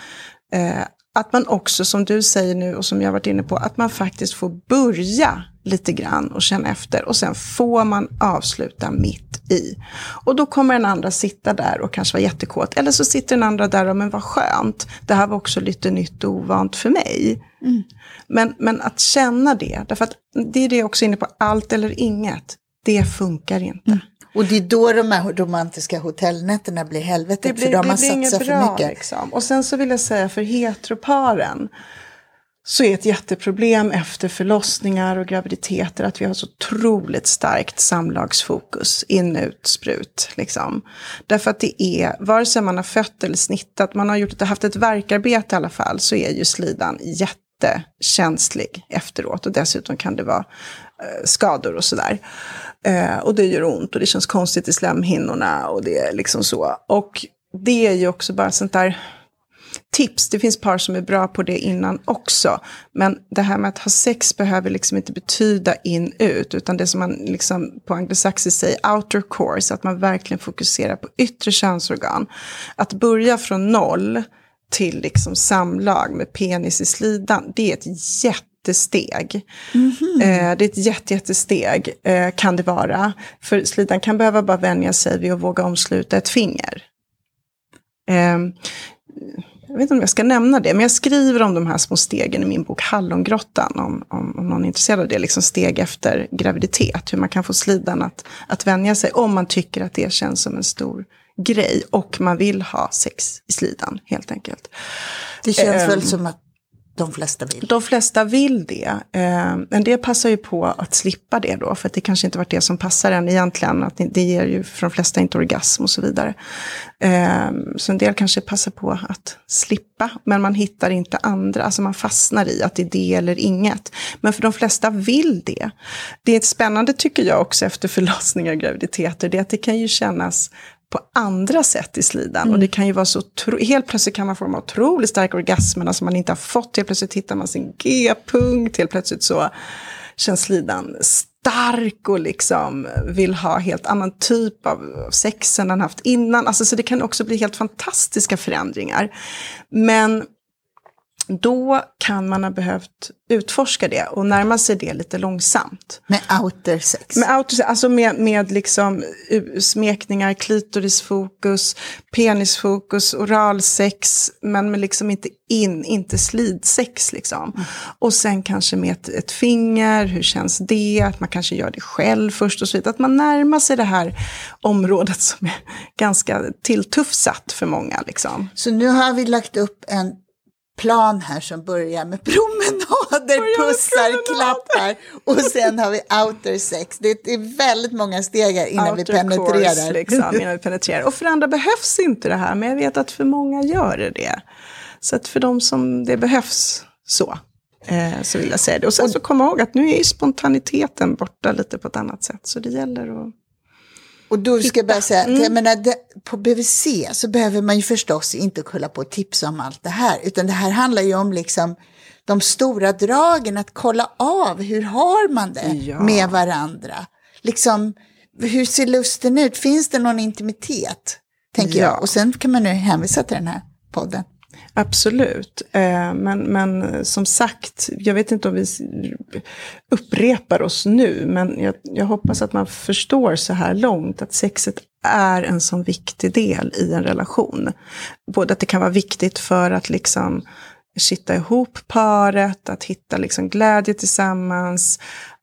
Eh, att man också, som du säger nu och som jag varit inne på, att man faktiskt får börja lite grann och känna efter. Och sen får man avsluta mitt i. Och då kommer den andra sitta där och kanske vara jättekåt. Eller så sitter den andra där och, men vad skönt, det här var också lite nytt och ovant för mig. Mm. Men, men att känna det, därför att det är det jag också är inne på, allt eller inget, det funkar inte. Mm. Och det är då de här romantiska hotellnätterna blir helvetet, det blir, för de har satsat för mycket. Liksom. Och sen så vill jag säga för heteroparen, så är ett jätteproblem efter förlossningar och graviditeter att vi har så otroligt starkt samlagsfokus, in, ut, sprut. Liksom. Därför att det är, vare sig man har fött eller snittat, man har gjort, haft ett verkarbete i alla fall, så är ju slidan jättekänslig efteråt. Och dessutom kan det vara Eh, skador och sådär. Eh, och det gör ont och det känns konstigt i slemhinnorna och det är liksom så. Och det är ju också bara sånt där tips. Det finns par som är bra på det innan också. Men det här med att ha sex behöver liksom inte betyda in-ut. Utan det som man liksom på anglosaxiskt säger outer course. Att man verkligen fokuserar på yttre könsorgan. Att börja från noll till liksom samlag med penis i slidan, det är ett jättesteg. Mm -hmm. det är ett jätte, jättesteg, eh, kan det vara. För slidan kan behöva bara vänja sig vid att våga omsluta ett finger. Eh, jag vet inte om jag ska nämna det, men jag skriver om de här små stegen i min bok Hallongrottan, om, om, om någon är intresserad av det, liksom steg efter graviditet, hur man kan få slidan att, att vänja sig, om man tycker att det känns som en stor grej, och man vill ha sex i slidan, helt enkelt. Det känns um, väl som att de flesta vill. De flesta vill det. Eh, en del passar ju på att slippa det då, för att det kanske inte varit det som passar en egentligen. Att det ger ju för de flesta inte orgasm och så vidare. Eh, så en del kanske passar på att slippa, men man hittar inte andra. Alltså man fastnar i att det är det eller inget. Men för de flesta vill det. Det är spännande tycker jag också efter förlossningar och graviditeter, det är att det kan ju kännas på andra sätt i slidan. Mm. Och det kan ju vara så, helt plötsligt kan man få de otroligt starka orgasmerna som man inte har fått. Helt plötsligt hittar man sin G-punkt, helt plötsligt så känns slidan stark och liksom vill ha helt annan typ av sex än han haft innan. Alltså, så det kan också bli helt fantastiska förändringar. Men då kan man ha behövt utforska det och närma sig det lite långsamt. Med outer sex? Med outer sex, alltså med, med liksom smekningar, klitorisfokus, penisfokus, oralsex, men med liksom inte in, inte slidsex liksom. Mm. Och sen kanske med ett, ett, finger, hur känns det? Att man kanske gör det själv först och så vidare. Att man närmar sig det här området som är ganska tilltufsat för många liksom. Så nu har vi lagt upp en plan här som börjar med promenader, pussar, klappar och sen har vi outer sex. Det är väldigt många steg här innan outer vi penetrerar. Course, liksom, innan vi penetrerar. Och för andra behövs inte det här, men jag vet att för många gör det. Så att för de som det behövs så, eh, så vill jag säga det. Och sen så kom ihåg att nu är spontaniteten borta lite på ett annat sätt, så det gäller att och då ska jag bara säga, mm. jag menar, det, på BVC så behöver man ju förstås inte hålla på och tipsa om allt det här, utan det här handlar ju om liksom de stora dragen, att kolla av hur har man det ja. med varandra. Liksom, hur ser lusten ut? Finns det någon intimitet? Tänker ja. jag. Och sen kan man nu hänvisa till den här podden. Absolut, eh, men, men som sagt, jag vet inte om vi upprepar oss nu, men jag, jag, hoppas att man förstår så här långt att sexet är en sån viktig del i en relation. Både att det kan vara viktigt för att liksom kitta ihop paret, att hitta liksom glädje tillsammans,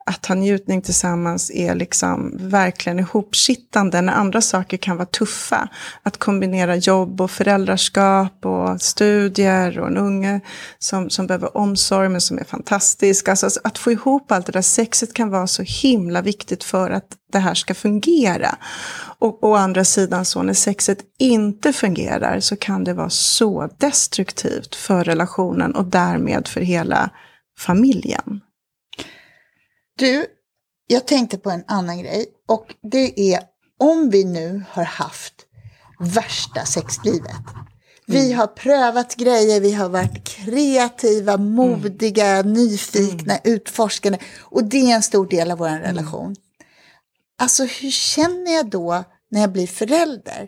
att ha njutning tillsammans är liksom verkligen ihopkittande när andra saker kan vara tuffa. Att kombinera jobb och föräldraskap och studier och en unge som, som behöver omsorg men som är fantastisk. Alltså, alltså att få ihop allt det där, sexet kan vara så himla viktigt för att det här ska fungera. Och å andra sidan så när sexet inte fungerar så kan det vara så destruktivt för relationen och därmed för hela familjen. Du, jag tänkte på en annan grej och det är om vi nu har haft värsta sexlivet. Vi mm. har prövat grejer, vi har varit kreativa, mm. modiga, mm. nyfikna, mm. utforskande och det är en stor del av vår mm. relation. Alltså hur känner jag då när jag blir förälder?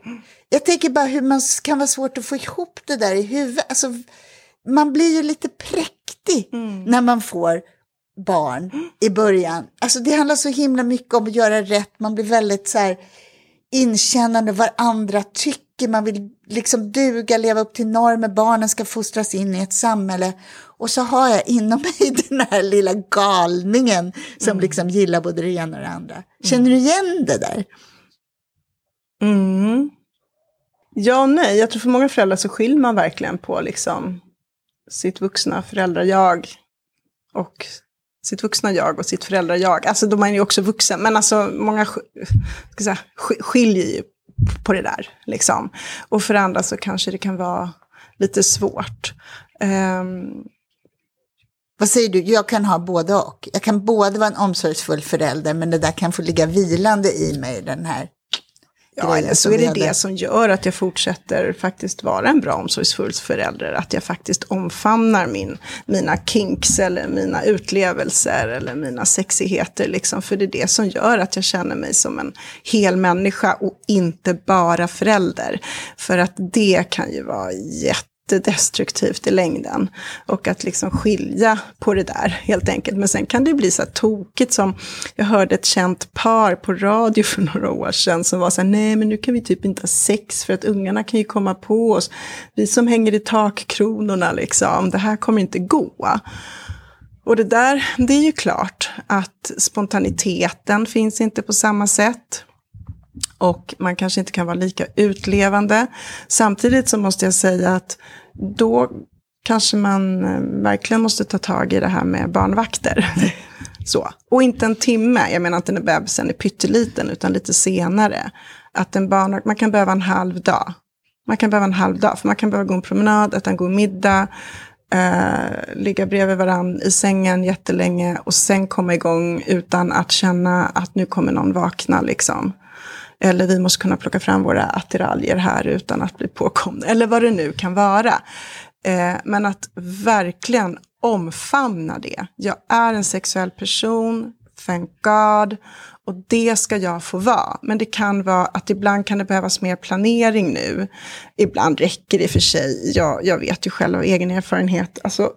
Jag tänker bara hur man kan vara svårt att få ihop det där i huvudet. Alltså, man blir ju lite präktig mm. när man får barn i början. Alltså det handlar så himla mycket om att göra rätt. Man blir väldigt så här inkännande vad andra tycker. Man vill liksom duga, leva upp till normer. Barnen ska fostras in i ett samhälle. Och så har jag inom mig den här lilla galningen som mm. liksom gillar både det ena och det andra. Känner du igen det där? Mm. Ja och nej. Jag tror för många föräldrar så skiljer man verkligen på liksom sitt vuxna föräldrar-jag och sitt vuxna jag och sitt föräldrar-jag. Alltså då man är ju också vuxen, men alltså många ska säga, skiljer ju på det där. Liksom. Och för andra så kanske det kan vara lite svårt. Um, vad säger du? Jag kan ha både och. Jag kan både vara en omsorgsfull förälder, men det där kan få ligga vilande i mig, den här Ja, eller så är det det som gör att jag fortsätter faktiskt vara en bra omsorgsfull förälder. Att jag faktiskt omfamnar min, mina kinks eller mina utlevelser eller mina sexigheter. Liksom. För det är det som gör att jag känner mig som en hel människa och inte bara förälder. För att det kan ju vara jätte jättedestruktivt i längden. Och att liksom skilja på det där helt enkelt. Men sen kan det bli så här tokigt som, jag hörde ett känt par på radio för några år sedan som var så här, nej men nu kan vi typ inte ha sex för att ungarna kan ju komma på oss. Vi som hänger i takkronorna liksom, det här kommer inte gå. Och det där, det är ju klart att spontaniteten finns inte på samma sätt. Och man kanske inte kan vara lika utlevande. Samtidigt så måste jag säga att då kanske man eh, verkligen måste ta tag i det här med barnvakter. Så. Och inte en timme, jag menar inte när bebisen är pytteliten, utan lite senare. Att en barn, man kan behöva en halv dag. Man kan behöva en halv dag, för man kan behöva gå en promenad, äta en god middag, eh, ligga bredvid varandra i sängen jättelänge och sen komma igång utan att känna att nu kommer någon vakna. Liksom. Eller vi måste kunna plocka fram våra attiraljer här utan att bli påkomna. Eller vad det nu kan vara. Eh, men att verkligen omfamna det. Jag är en sexuell person, thank God. Och det ska jag få vara. Men det kan vara att ibland kan det behövas mer planering nu. Ibland räcker det för sig. Jag, jag vet ju själv av egen erfarenhet. Alltså,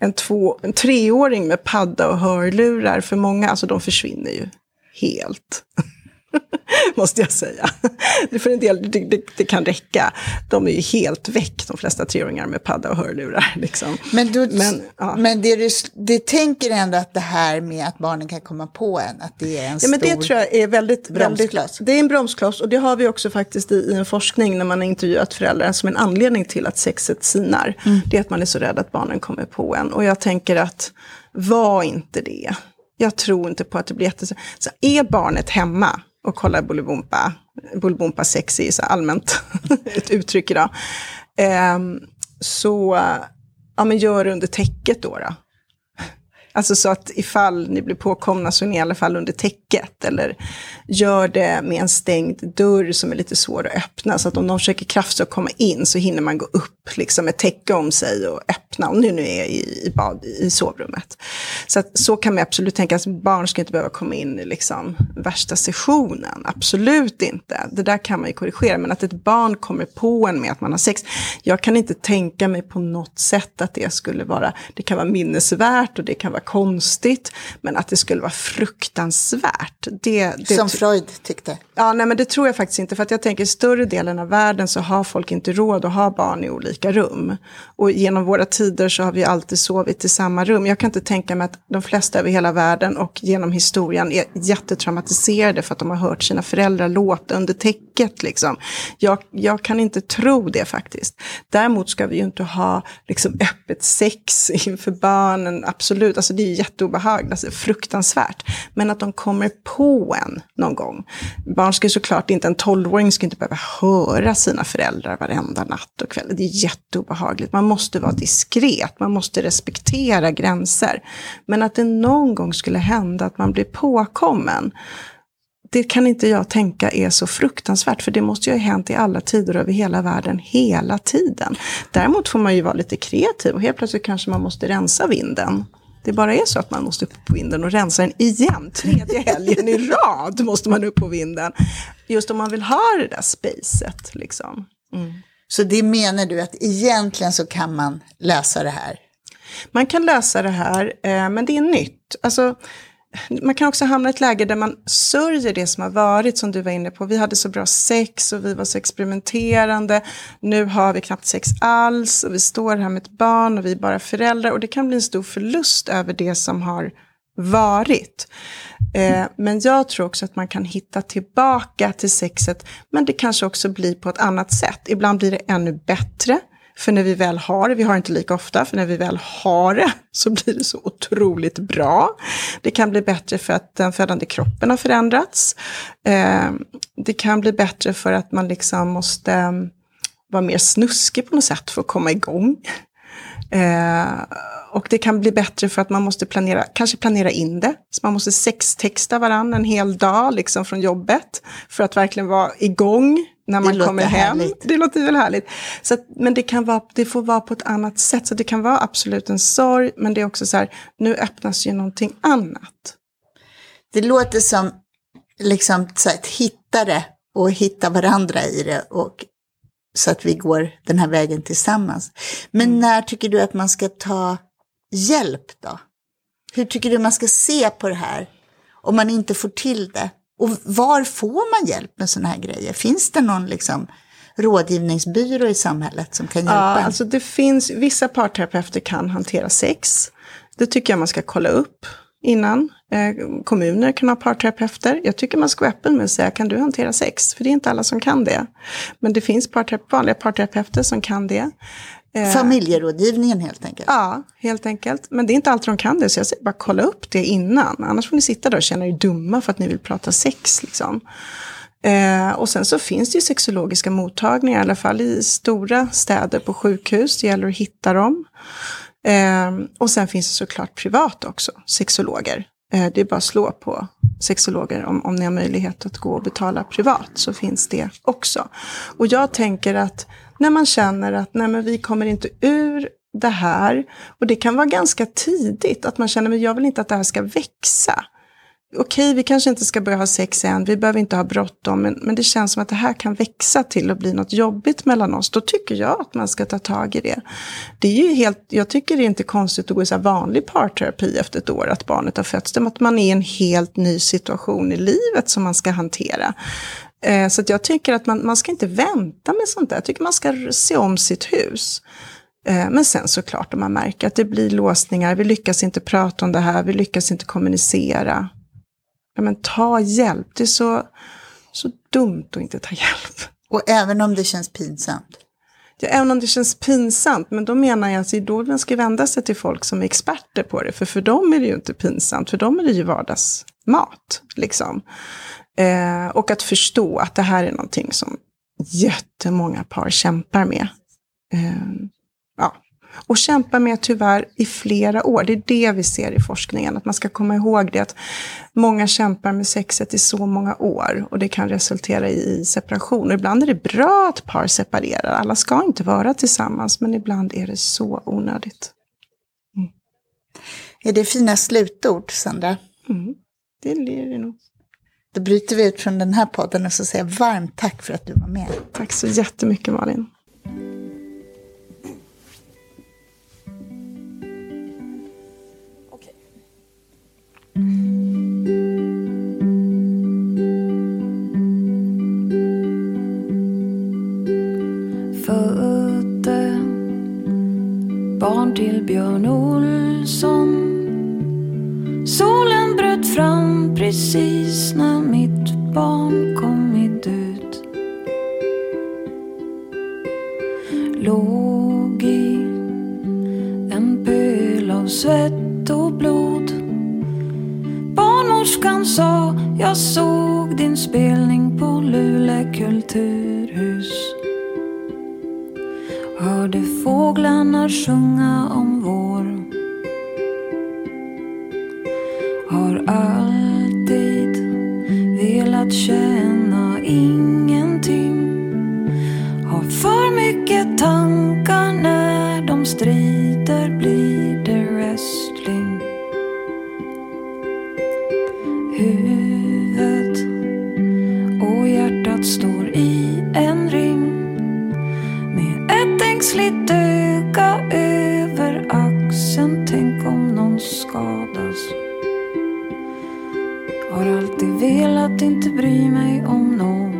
en, två, en treåring med padda och hörlurar, för många, alltså de försvinner ju helt. måste jag säga. För en del, det, det, det, kan räcka. De är ju helt väck, de flesta treåringar med padda och hörlurar. Liksom. Men, du, men, ja. men det, du, det tänker ändå att det här med att barnen kan komma på en, att det är en ja, men Det tror jag är väldigt bromskloss. det är en bromskloss och det har vi också faktiskt i, i en forskning när man har intervjuat föräldrar som en anledning till att sexet sinar. Mm. Det är att man är så rädd att barnen kommer på en. Och jag tänker att var inte det. Jag tror inte på att det blir jätteså. Så är barnet hemma, och kollar Bolibompa. Bolibompa sex är så allmänt ett uttryck idag. Eh, så ja, men gör det under täcket då. då. Alltså så att ifall ni blir påkomna så är ni i alla fall under täcket. Eller gör det med en stängd dörr som är lite svår att öppna. Så att om de försöker kraftigt att komma in så hinner man gå upp liksom med täcke om sig och öppna. Om ni nu är i, i, bad, i sovrummet. Så att, så kan man absolut tänka. Alltså barn ska inte behöva komma in i liksom värsta sessionen. Absolut inte. Det där kan man ju korrigera. Men att ett barn kommer på en med att man har sex. Jag kan inte tänka mig på något sätt att det skulle vara. Det kan vara minnesvärt och det kan vara konstigt, men att det skulle vara fruktansvärt. Det, det Som Freud tyckte? Ja, nej men det tror jag faktiskt inte, för att jag tänker i större delen av världen så har folk inte råd att ha barn i olika rum. Och genom våra tider så har vi alltid sovit i samma rum. Jag kan inte tänka mig att de flesta över hela världen och genom historien är jättetraumatiserade för att de har hört sina föräldrar låta under täcket. Liksom. Jag, jag kan inte tro det faktiskt. Däremot ska vi ju inte ha liksom, öppet sex inför barnen, absolut. Alltså, det är jätteobehagligt, alltså, fruktansvärt. Men att de kommer på en någon gång. Barn ska ju såklart inte, en tolvåring ska inte behöva höra sina föräldrar varenda natt och kväll. Det är jätteobehagligt. Man måste vara diskret, man måste respektera gränser. Men att det någon gång skulle hända att man blir påkommen, det kan inte jag tänka är så fruktansvärt, för det måste ju ha hänt i alla tider över hela världen, hela tiden. Däremot får man ju vara lite kreativ och helt plötsligt kanske man måste rensa vinden. Det bara är så att man måste upp på vinden och rensa den igen. Tredje helgen i rad måste man upp på vinden. Just om man vill ha det där spacet. Liksom. Mm. Så det menar du att egentligen så kan man lösa det här? Man kan lösa det här, eh, men det är nytt. Alltså, man kan också hamna i ett läge där man sörjer det som har varit, som du var inne på. Vi hade så bra sex och vi var så experimenterande. Nu har vi knappt sex alls och vi står här med ett barn och vi är bara föräldrar. Och det kan bli en stor förlust över det som har varit. Eh, men jag tror också att man kan hitta tillbaka till sexet, men det kanske också blir på ett annat sätt. Ibland blir det ännu bättre. För när vi väl har det, vi har inte lika ofta, för när vi väl har det så blir det så otroligt bra. Det kan bli bättre för att den födande kroppen har förändrats. Eh, det kan bli bättre för att man liksom måste mm, vara mer snuskig på något sätt för att komma igång. Eh, och det kan bli bättre för att man måste planera, kanske planera in det. Så man måste sextexta varandra en hel dag liksom från jobbet. För att verkligen vara igång när man kommer hem. Härligt. Det låter väl härligt. Så att, men det, kan vara, det får vara på ett annat sätt. Så det kan vara absolut en sorg, men det är också så här, nu öppnas ju någonting annat. Det låter som liksom så här, ett hittare och hitta varandra i det och så att vi går den här vägen tillsammans. Men Mm. när tycker du att man ska ta hjälp då? Hur tycker du man ska se på det här om man inte får till det? Och var får man hjälp med sådana här grejer? Finns det någon liksom rådgivningsbyrå i samhället som kan hjälpa Ja, en? alltså det finns, vissa parterapeuter kan hantera sex. Det tycker jag man ska kolla upp innan. Eh, kommuner kan ha parterapeuter. Jag tycker man ska vara öppen med att säga, kan du hantera sex? För det är inte alla som kan det. Men det finns parterape- vanliga parterapeuter som kan det. Eh, Familjerådgivningen helt enkelt. Ja, helt enkelt. Men det är inte alltid de kan det, så jag säger bara kolla upp det innan. Annars får ni sitta där och känna er dumma för att ni vill prata sex. Liksom. Eh, och sen så finns det ju sexologiska mottagningar, i alla fall i stora städer på sjukhus. Det gäller att hitta dem. Eh, och sen finns det såklart privat också, sexologer. Eh, det är bara att slå på sexologer om, om ni har möjlighet att gå och betala privat, så finns det också. Och jag tänker att när man känner att nej men vi kommer inte ur det här, och det kan vara ganska tidigt, att man känner att jag vill inte att det här ska växa. Okej, vi kanske inte ska börja ha sex än, vi behöver inte ha bråttom, men, men det känns som att det här kan växa till att bli något jobbigt mellan oss. Då tycker jag att man ska ta tag i det. Det är ju helt, jag tycker det är inte konstigt att gå i så här vanlig parterapi efter ett år, att barnet har fötts. Det är att man är i en helt ny situation i livet som man ska hantera. Eh, så jag tycker att man, man ska inte vänta med sånt där. Jag tycker man ska se om sitt hus. Eh, Men sen såklart om man märker att det blir låsningar, vi lyckas inte prata om det här, vi lyckas inte kommunicera. Ja, men ta hjälp, det är så, så dumt att inte ta hjälp. Och även om det känns pinsamt. Ja, även om det känns pinsamt, men då menar jag att det är då man ska vända sig till folk som är experter på det. För för dem är det ju inte pinsamt, för dem är det ju vardagsmat. Liksom. Eh, och att förstå att det här är någonting som jättemånga par kämpar med. Eh, ja. Och kämpar med tyvärr i flera år. Det är det vi ser i forskningen. Att man ska komma ihåg det. Att många kämpar med sexet i så många år. Och det kan resultera i, separation. Och ibland är det bra att par separerar. Alla ska inte vara tillsammans. Men ibland är det så onödigt. Är det fina slutord, Sandra? Mm. Det är det nog. Då bryter vi ut från den här podden och så säger jag varmt tack för att du var med. Tack så jättemycket Malin. Födde barn till Björn Olsson Solen fram precis när mitt barn kommit ut. Låg i en pöl av svett och blod. Barnmorskan sa jag såg din spelning på Luleå kulturhus. Hörde fåglarna sjunga om Har alltid velat inte bry mig om någon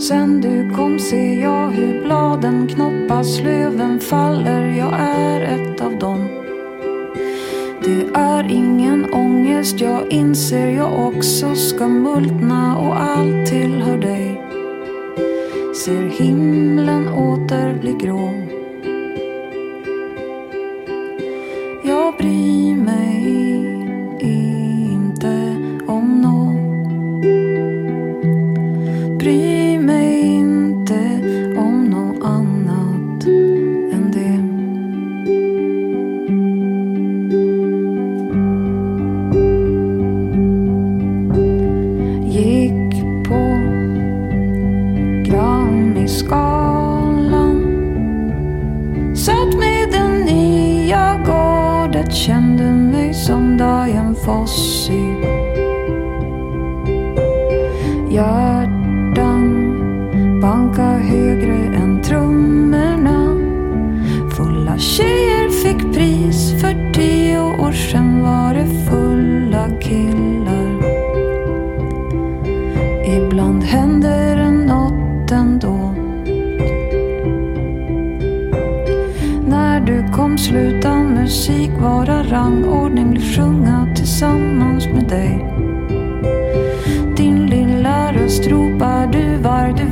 Sen du kom ser jag hur bladen knoppas, löven faller Jag är ett av dem det är ingen ångest, jag inser jag också ska multna och allt tillhör dig. Ser himlen åter bli grå.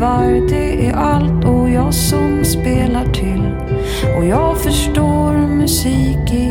virvar, det är allt och jag som spelar till. Och jag förstår musik i